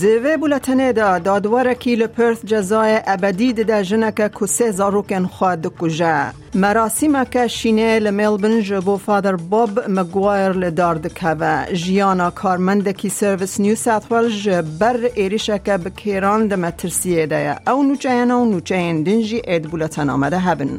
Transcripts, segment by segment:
دوی بولتنه دا دادوارکی لپرث جزای ابدی ده جنک کسه زاروکن خواد کجا مراسم که شینه لملبن جبو فادر بوب مگوایر که جیانا کارمند کی سرویس نیو ساوت ولز بر ایریشه که بکیران ده مترسیه ده او نوچه و نوچه دنجی اید بولتن آمده هبن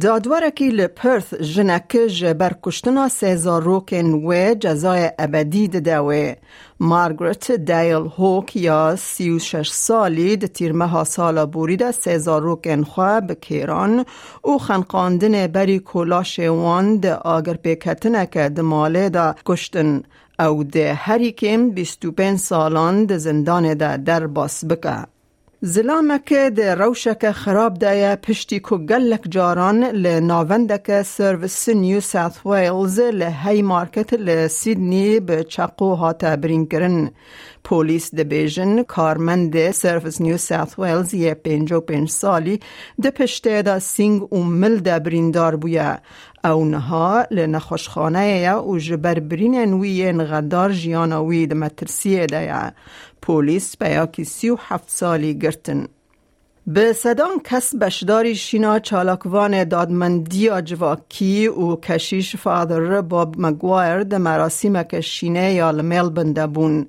دادوارکی لپرث جنک جبر کشتنا سیزار روکن و جزای ابدی دوه مارگرت دیل هوک یا سی و شش سالی ده تیرمه ها سالا بورید سیزار روکن خواه بکیران او خنقاندن بری کولاش وان ده آگر پیکتنه که دماله ده کشتن او ده هری کم بیستو پین سالان ده زندان ده در باس بکه زلامک ده روشک خراب دایا پشتی کو گلک جاران لناوندک سرویس نیو ساوت ویلز لهی مارکت لسیدنی به چقو هاتا برین کرن. پولیس ده بیجن کارمند سرویس نیو ساوت ویلز یه پنجو پنج سالی ده پشته دا سینگ و مل ده بریندار بویا. او نها لنخوشخانه یا و جبر برین انوی نغدار جیانوی ده مترسیه ده یا. پولیس بیاکی سی و هفت سالی گرتن. به صدام کس بشداری شینا چالاکوان دادمندی جواکی و کشیش فادر باب مگوایر ده مراسم که شینه یا لملبن دبون.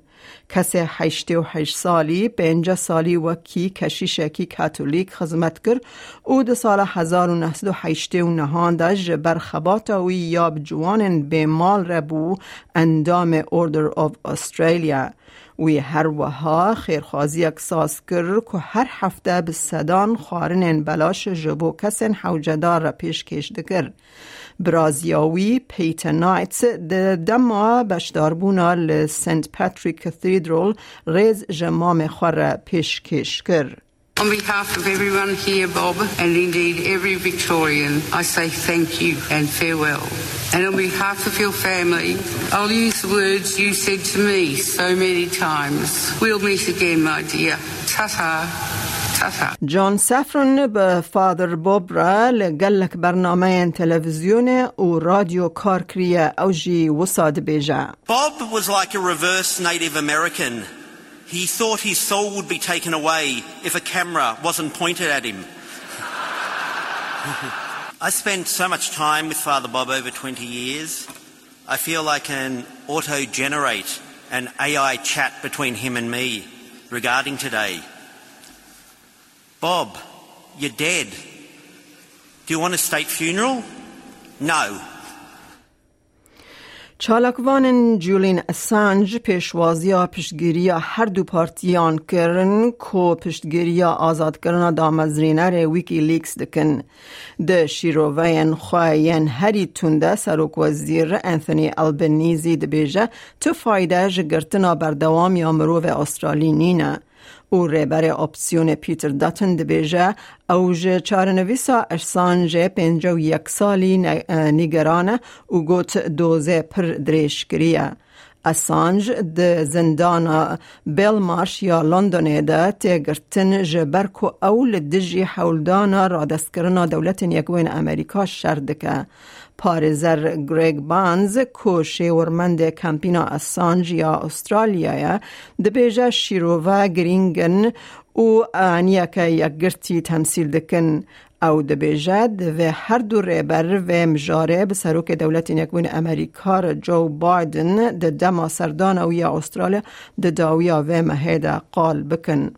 کس هشت و هشت سالی پنج سالی وکی کشیشکی کاتولیک خدمت کرد. او ده سال هزار و نهصد و هشت و نهان ده جبر خبات وی یاب جوان به مال ربو اندام اوردر آف استرالیا وی هر وها خیرخوازی اکساس کرد که هر هفته به صدان خارن بلاش جبو کسن حوجدار را پیش کش دکر. برازیاوی پیت نایتس ده دما بشداربونا لسنت پاتریک کثیدرال ریز جمام خور پیش کش کرد. On behalf of everyone here, Bob, and indeed every Victorian, I say thank you and farewell. And on behalf of your family, I'll use the words you said to me so many times. We'll meet again, my dear. Ta-ta. جان سفرن به فادر بوب را لگلک برنامه تلویزیون و رادیو کار کریه او جی وساد بیجا. Bob was like a reverse Native American. He thought his soul would be taken away if a camera wasn't pointed at him. I spent so much time with Father Bob over 20 years. I feel I can auto generate an AI chat between him and me regarding today. Bob, you're dead. Do you want a state funeral? No. چالکوان جولین اسانج پیشوازی پشتگیری هر دو پارتیان کرن کو پشتگیری آزاد کرنا دامزرینر ویکی لیکس دکن ده شیرووین خواهین هری تونده سروک وزیر انثونی البنیزی دبیجه تو فایده جگرتنا بردوام یا مروف استرالی نینه او رهبر اپسیون پیتر داتن دبیجه او جه چارنویسا اشسانج پنج و یک سالی نگرانه او گوت دوزه پر دریش کریه. اسانج د زندان بیلمارش یا لندن ده تگرتن جبر کو اول دجی حولدان را دست کرنا دولت یکوین امریکا شردکه. پارزر گریگ بانز کو شیورمند کمپینا اسانج یا استرالیا ده بیجه شیروه گرینگن او آنیا یک گرتی تمثیل دکن او د بیجد و هر دو ریبر و مجاره به سروک دولت یکوین امریکا جو بایدن د دما سردان او یا استرالیا د داویا و مهیده قال بکن.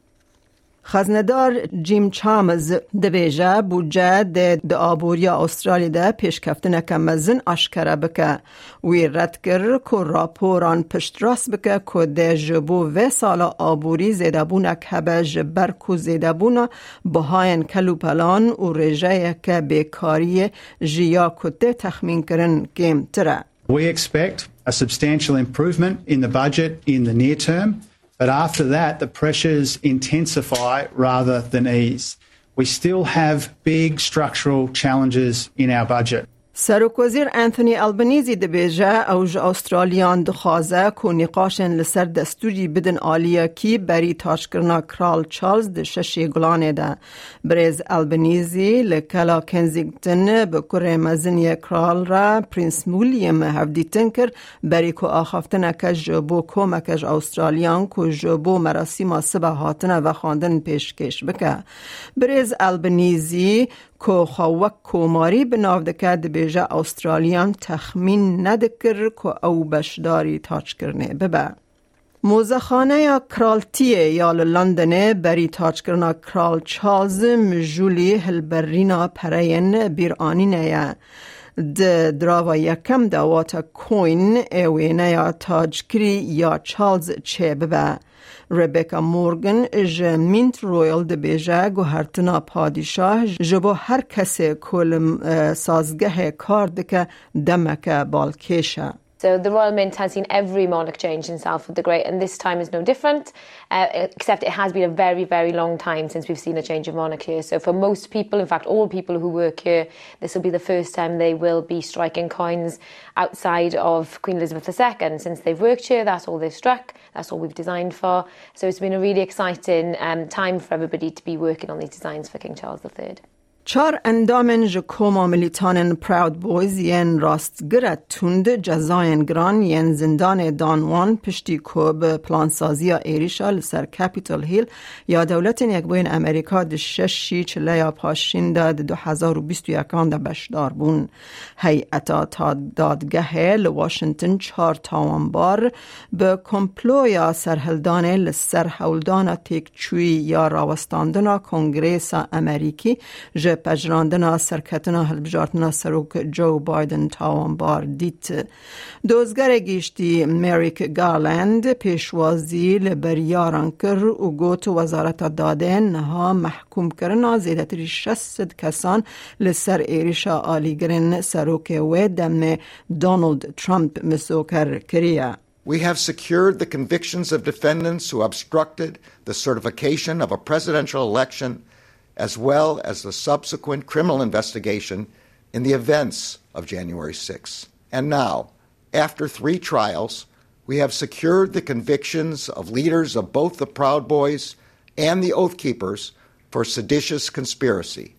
خزندار جیم چامز دویجه بودجه ده ده آبوریا استرالی ده پیشکفتن کمزن اشکره بکه وی رد کر که راپوران پشت راست بکه که ده جبو و سالا آبوری زیده بونه که به جبر که زیده بونه بهاین کلو پلان و رجه که بیکاری جیا کده تخمین کرن گیم تره We expect a substantial improvement in the budget in the near term. But after that, the pressures intensify rather than ease. We still have big structural challenges in our budget. سرک وزیر انتونی البنیزی دبیجه اوج استرالیان دخوازه که نقاشن لسر دستوری بدن کی بری تاشکرنا کرال چارلز ده ششی گلانه ده بریز البنیزی لکلا کنزیگتن بکره مزنی کرال را پرینس مولیم هفدیتن کر بری که آخافتن که جبو کمکش استرالیان که جبو مراسیم سبه هاتن و خواندن پیشکش بکه بریز البنیزی که خواهک کوماری بناو دکه دبیجه استرالیان تخمین ندکر که او بشداری تاچ کرنه ببه. موزخانه یا کرالتیه یا لندن بری تاچ کرنا کرال مجولی هلبرینا پرین بیرانینه یا د دواتا کوین اوینه یا تاج کری یا چالز چه ببه. ربکا مورگن ج مینت رویل ده بیجه گوهرتنا پادشاه جبو هر کسی کل سازگه کار دکه دمک بالکیشه So the Royal Mint has seen every monarch change since Alfred the Great, and this time is no different, uh, except it has been a very, very long time since we've seen a change of monarch here. So for most people, in fact, all people who work here, this will be the first time they will be striking coins outside of Queen Elizabeth II. Since they've worked here, that's all they've struck, that's all we've designed for. So it's been a really exciting um, time for everybody to be working on these designs for King Charles III. چار اندامن ج کوما ملیتانن پراود بویز ین راستگره توند جزاین گران ین زندان دانوان پشتی کوب پلانسازی ایریشا لسر کپیتال هیل یا دولت یک بوین امریکا ده شش شیچ لیا پاشین ده دو هزار و بیست و یکان ده بشدار بون. هیئتا تا دادگه لواشنطن چار تاوانبار به کمپلو یا سرهلدان لسر هولدان تیک چوی یا راوستاندنا کنگریس امریکی ج پجراندنا سرکتنا هلبجارتنا سروک جو بایدن تاوان بار دیت دوزگر گیشتی مریک گارلند پیشوازی لبریاران کر و گوت وزارت داده نها محکوم کرنا زیدتری شست کسان لسر ایریشا آلیگرن سروک و دم دونالد ترامپ مسوکر کریه We have secured the convictions of defendants who obstructed the certification of a presidential election as well as the subsequent criminal investigation in the events of January 6. And now, after three trials, we have secured the convictions of leaders of both the Proud Boys and the Oath Keepers for seditious conspiracy,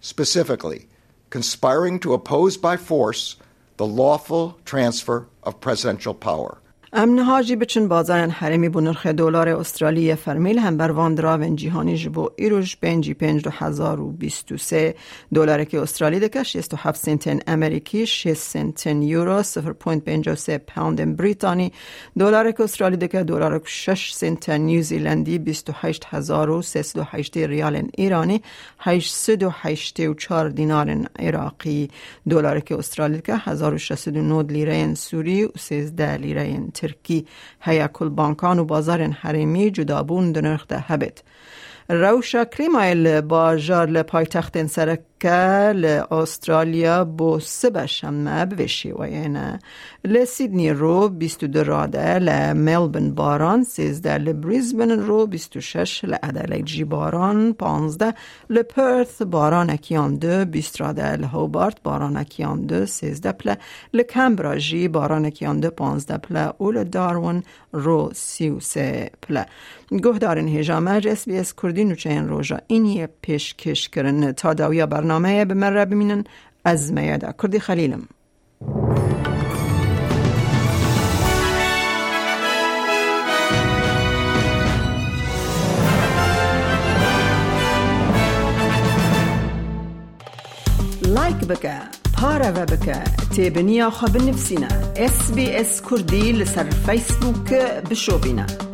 specifically, conspiring to oppose by force the lawful transfer of presidential power. امنهاجی بچن بازارن حرمی بو نرخ دلار استرالی فرمیل هم بر وان دراون جیهانی جبو ایروش پنجی پنج دو هزار و بیست و سه دلار که استرالی دکه شیست و هفت سنتن امریکی شیست سنتن یورو سفر پوینت پنج و سه پاوند بریتانی دلار که استرالی دکه دلار شش سنتن نیوزیلندی بیست و هشت هزار و سه و هشت ریال ایرانی هشت و هشت و چار دینار عراقی دلار که استرالی دکه هزار و شست و نود لیره سوری و سیزده لیره ترکی. هیا کل بانکان و بازار حریمی جدابون دنرخ ده هبت. روشا کریمایل باجار لپایتخت سرک که لأسترالیا بو سبا شمه بوشی و یعنی لسیدنی رو بیستو دو راده لملبن باران سیزده لبریزبن رو بیستو شش لعدلیک جی باران پانزده لپرث باران اکیان دو راده لهوبارت باران اکیان دو سیزده پله لکمبرا جی باران اکیان دو پانزده پله و لدارون رو سیو سه گوه دارن هجامه اس بی اس کردی نوچه این روژا اینی پیش کش کرن تا داویا برنامه من را ببینن میاده. کردی خلیلم. لایک بکه پارە بە بکە تێبنییا خە بنفسینە SسBS کوردی لەسەر فیسبووکە بشۆبینە.